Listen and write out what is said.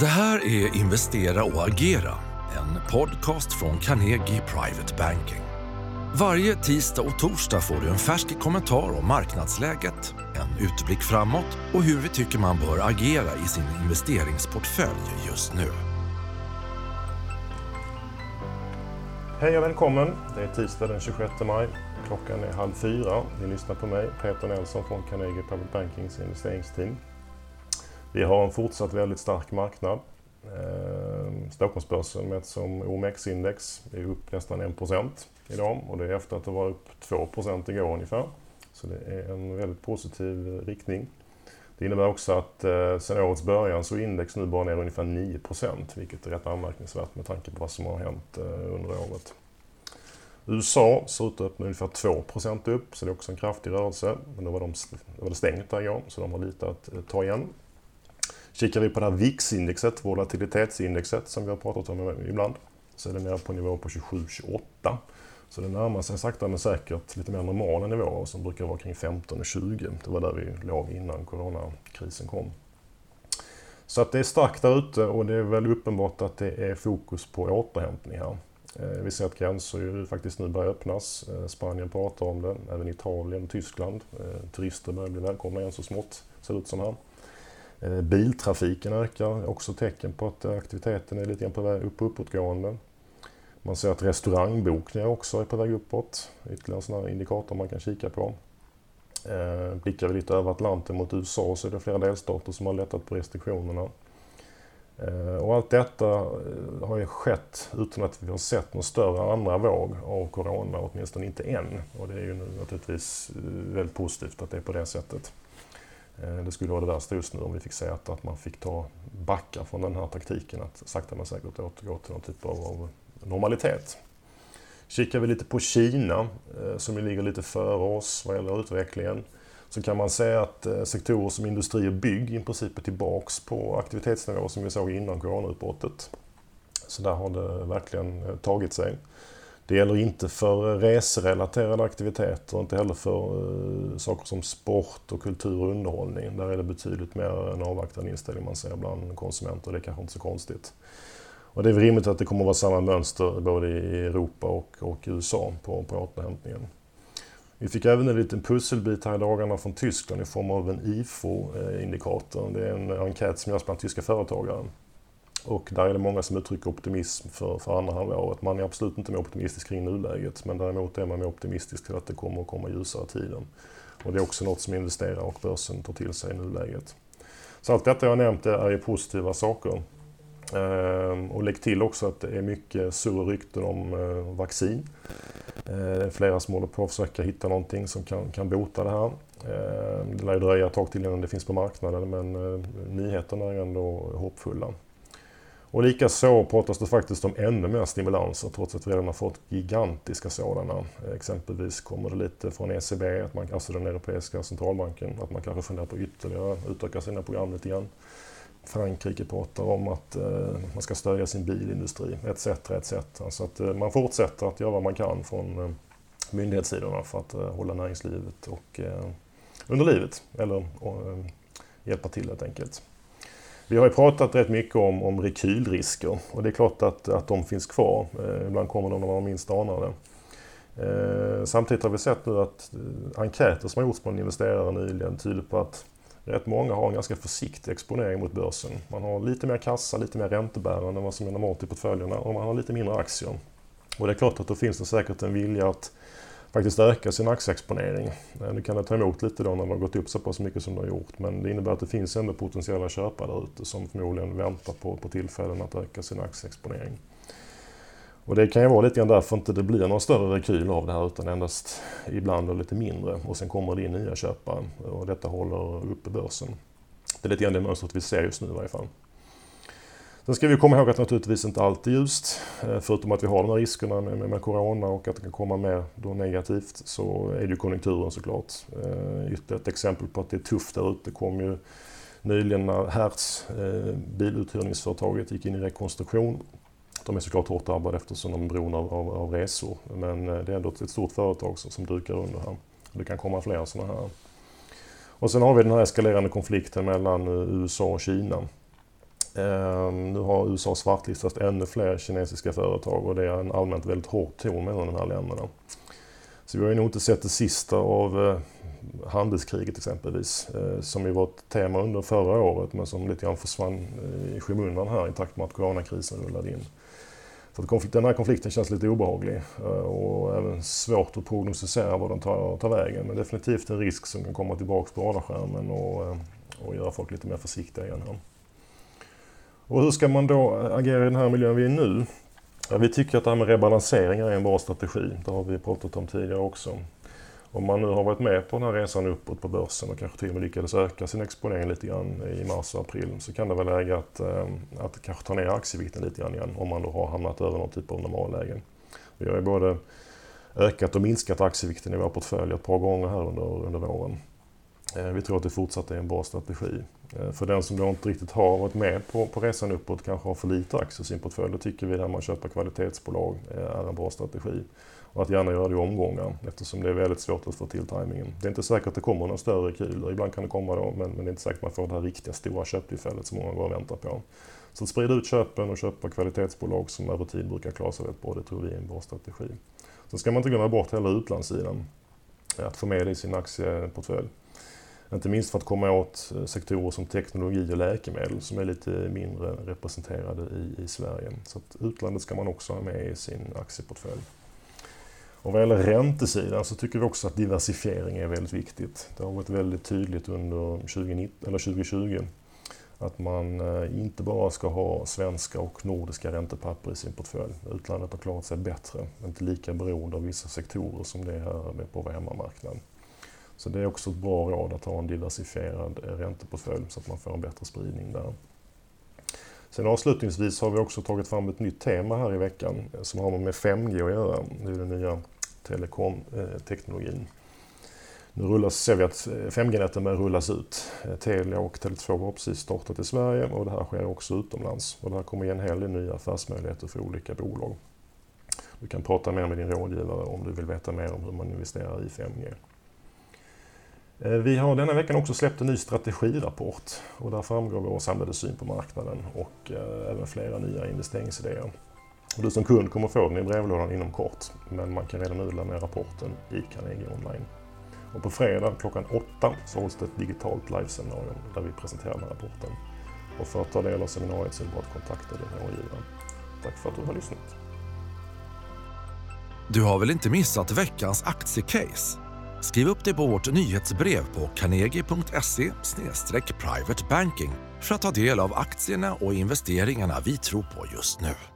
Det här är Investera och agera, en podcast från Carnegie Private Banking. Varje tisdag och torsdag får du en färsk kommentar om marknadsläget, en utblick framåt och hur vi tycker man bör agera i sin investeringsportfölj just nu. Hej och välkommen! Det är tisdag den 26 maj. Klockan är halv fyra. Ni lyssnar på mig, Peter Nelson från Carnegie Private Bankings investeringsteam. Vi har en fortsatt väldigt stark marknad. Eh, Stockholmsbörsen mätt som OMX-index är upp nästan 1% idag och det är efter att det var upp 2% igår ungefär. Så det är en väldigt positiv riktning. Det innebär också att eh, sen årets början så är index nu bara ner ungefär 9% vilket är rätt anmärkningsvärt med tanke på vad som har hänt eh, under året. USA ser ut att öppna ungefär 2% upp så det är också en kraftig rörelse. Men då var, de, då var det stängt där igår så de har lite att eh, ta igen. Kikar vi på det här VIX-indexet, volatilitetsindexet som vi har pratat om ibland, så är det nere på nivå på 27-28. Så det närmar sig sakta men säkert lite mer normala nivåer som brukar vara kring 15 och 20. Det var där vi låg innan coronakrisen kom. Så att det är starkt där ute och det är väl uppenbart att det är fokus på återhämtning här. Eh, vi ser att gränser ju faktiskt nu börjar öppnas. Eh, Spanien pratar om det, även Italien och Tyskland. Eh, turister börjar bli välkomna igen så smått, ser det ut som här. Eh, biltrafiken ökar, också tecken på att eh, aktiviteten är lite grann på väg upp och uppåtgående. Man ser att restaurangbokningar också är på väg uppåt. Ytterligare en sån här indikator man kan kika på. Eh, blickar vi lite över Atlanten mot USA så är det flera delstater som har lättat på restriktionerna. Eh, och allt detta eh, har ju skett utan att vi har sett någon större andra våg av Corona, åtminstone inte än. Och det är ju naturligtvis väldigt positivt att det är på det sättet. Eh, det skulle vara det värsta just nu om vi fick se att, att man fick ta backa från den här taktiken att sakta men säkert återgå till någon typ av, av normalitet. Kikar vi lite på Kina, eh, som ju ligger lite före oss vad gäller utvecklingen, så kan man säga att eh, sektorer som industri och bygg i princip är tillbaks på aktivitetsnivå som vi såg innan coronautbrottet. Så där har det verkligen tagit sig. Det gäller inte för reserelaterade aktiviteter, inte heller för eh, saker som sport och kultur och underhållning. Där är det betydligt mer en avvaktande inställning man ser bland konsumenter. Det är kanske inte så konstigt. Och det är rimligt att det kommer att vara samma mönster både i Europa och, och USA på, på återhämtningen. Vi fick även en liten pusselbit här i dagarna från Tyskland i form av en IFO-indikator. Eh, det är en enkät som görs bland tyska företagare. Och där är det många som uttrycker optimism för, för andra halvåret. Man är absolut inte mer optimistisk kring nuläget men däremot är man mer optimistisk till att det kommer att komma ljusare tiden. Och det är också något som investerare och börsen tar till sig i nuläget. Så allt detta jag nämnt är ju positiva saker. Ehm, och lägg till också att det är mycket surr och rykten om eh, vaccin. Det är flera som håller på att försöka hitta någonting som kan, kan bota det här. Ehm, det lär ju dröja ett tag till innan det finns på marknaden men eh, nyheterna är ändå hoppfulla. Och likaså pratas det faktiskt om ännu mer stimulanser trots att vi redan har fått gigantiska sådana. Exempelvis kommer det lite från ECB, att man, alltså den Europeiska centralbanken, att man kanske funderar på ytterligare utöka sina program lite grann. Frankrike pratar om att eh, man ska stödja sin bilindustri etc. etc. Så att eh, man fortsätter att göra vad man kan från eh, myndighetssidorna för att eh, hålla näringslivet och, eh, under livet eller eh, hjälpa till helt enkelt. Vi har ju pratat rätt mycket om, om rekylrisker och det är klart att, att de finns kvar. Eh, ibland kommer de när man minst anar det. Eh, samtidigt har vi sett nu att eh, enkäter som har gjorts på en investerare nyligen tyder på att rätt många har en ganska försiktig exponering mot börsen. Man har lite mer kassa, lite mer räntebärande än vad som är normalt i portföljerna och man har lite mindre aktier. Och det är klart att då finns det säkert en vilja att faktiskt öka sin aktieexponering. Eh, nu kan det ta emot lite då när det har gått upp så pass mycket som det har gjort men det innebär att det finns ändå potentiella köpare där ute som förmodligen väntar på, på tillfällen att öka sin aktieexponering. Och det kan ju vara lite grann därför inte det blir någon större rekyl av det här utan endast ibland och lite mindre och sen kommer det in nya köpare och detta håller uppe börsen. Det är lite grann det mönstret vi ser just nu i varje fall. Sen ska vi komma ihåg att naturligtvis inte allt är ljust. Eh, förutom att vi har de här riskerna med, med, med Corona och att det kan komma mer då negativt så är det ju konjunkturen såklart. Eh, Ytterligare ett exempel på att det är tufft där ute kom ju nyligen när Hertz, eh, biluthyrningsföretaget, gick in i rekonstruktion. De är såklart hårt drabbade eftersom de är beroende av, av, av, resor. Men det är ändå ett stort företag som, som dukar under här. Det kan komma fler sådana här. Och sen har vi den här eskalerande konflikten mellan USA och Kina Ehm, nu har USA svartlistat ännu fler kinesiska företag och det är en allmänt väldigt hård ton mellan de här länderna. Så vi har ju nog inte sett det sista av eh, handelskriget exempelvis, eh, som ju var ett tema under förra året men som lite grann försvann eh, i skymundan här i takt med att coronakrisen rullade in. Så att den här konflikten känns lite obehaglig och även svårt att prognostisera vad den tar, tar vägen. Men definitivt en risk som kan komma tillbaka på radarskärmen och, och göra folk lite mer försiktiga igen. Här. Och hur ska man då agera i den här miljön vi är i nu? Ja, vi tycker att det här med rebalanseringar är en bra strategi. Det har vi pratat om tidigare också. Om man nu har varit med på den här resan uppåt på börsen och kanske till och med lyckades öka sin exponering lite grann i mars och april så kan det vara läge att, eh, att kanske ta ner aktievikten lite grann igen om man då har hamnat över någon typ av normallägen. Vi har ju både ökat och minskat aktievikten i vår portfölj ett par gånger här under, under våren. Eh, vi tror att det fortsatt är en bra strategi. Eh, för den som då inte riktigt har varit med på, på resan uppåt, kanske har för lite aktier i sin portfölj, då tycker vi att man köper kvalitetsbolag eh, är en bra strategi. Och att gärna göra det i omgångar eftersom det är väldigt svårt att få till tajmingen. Det är inte säkert att det kommer några större kulor, ibland kan det komma då, men, men det är inte säkert att man får det här riktiga stora köptillfället som många går och väntar på. Så att sprida ut köpen och köpa kvalitetsbolag som över tid brukar klara sig rätt bra, det tror vi är en bra strategi. Sen ska man inte glömma bort hela utlandssidan, att få med det i sin aktieportfölj. Inte minst för att komma åt eh, sektorer som teknologi och läkemedel som är lite mindre representerade i, i Sverige. Så att utlandet ska man också ha med i sin aktieportfölj. Och vad gäller räntesidan så tycker vi också att diversifiering är väldigt viktigt. Det har varit väldigt tydligt under 2019, eller 2020 att man eh, inte bara ska ha svenska och nordiska räntepapper i sin portfölj. Utlandet har klarat sig bättre, inte lika beroende av vissa sektorer som det är här på vår hemmamarknad. Så det är också ett bra råd att ha en diversifierad eh, ränteportfölj så att man får en bättre spridning där. Sen avslutningsvis har vi också tagit fram ett nytt tema här i veckan eh, som har med 5G att göra. Det är den nya telekomteknologin. Eh, nu rullas, ser vi att 5G-näten börjar rullas ut. Telia och Tele2 har precis startat i Sverige och det här sker också utomlands. Och det här kommer ge en hel del nya affärsmöjligheter för olika bolag. Du kan prata mer med din rådgivare om du vill veta mer om hur man investerar i 5G. Eh, vi har denna veckan också släppt en ny strategirapport och där framgår vår samlade syn på marknaden och eh, även flera nya investeringsidéer. Du som kund kommer få den i brevlådan inom kort, men man kan redan nu ladda ner rapporten i Carnegie Online. Och på fredag klockan åtta så hålls det ett digitalt liveseminarium där vi presenterar den här rapporten. Och för att ta del av seminariet så är det bara att kontakta din rådgivare. Tack för att du har lyssnat. Du har väl inte missat veckans aktiecase? Skriv upp dig på vårt nyhetsbrev på carnegie.se privatebanking för att ta del av aktierna och investeringarna vi tror på just nu.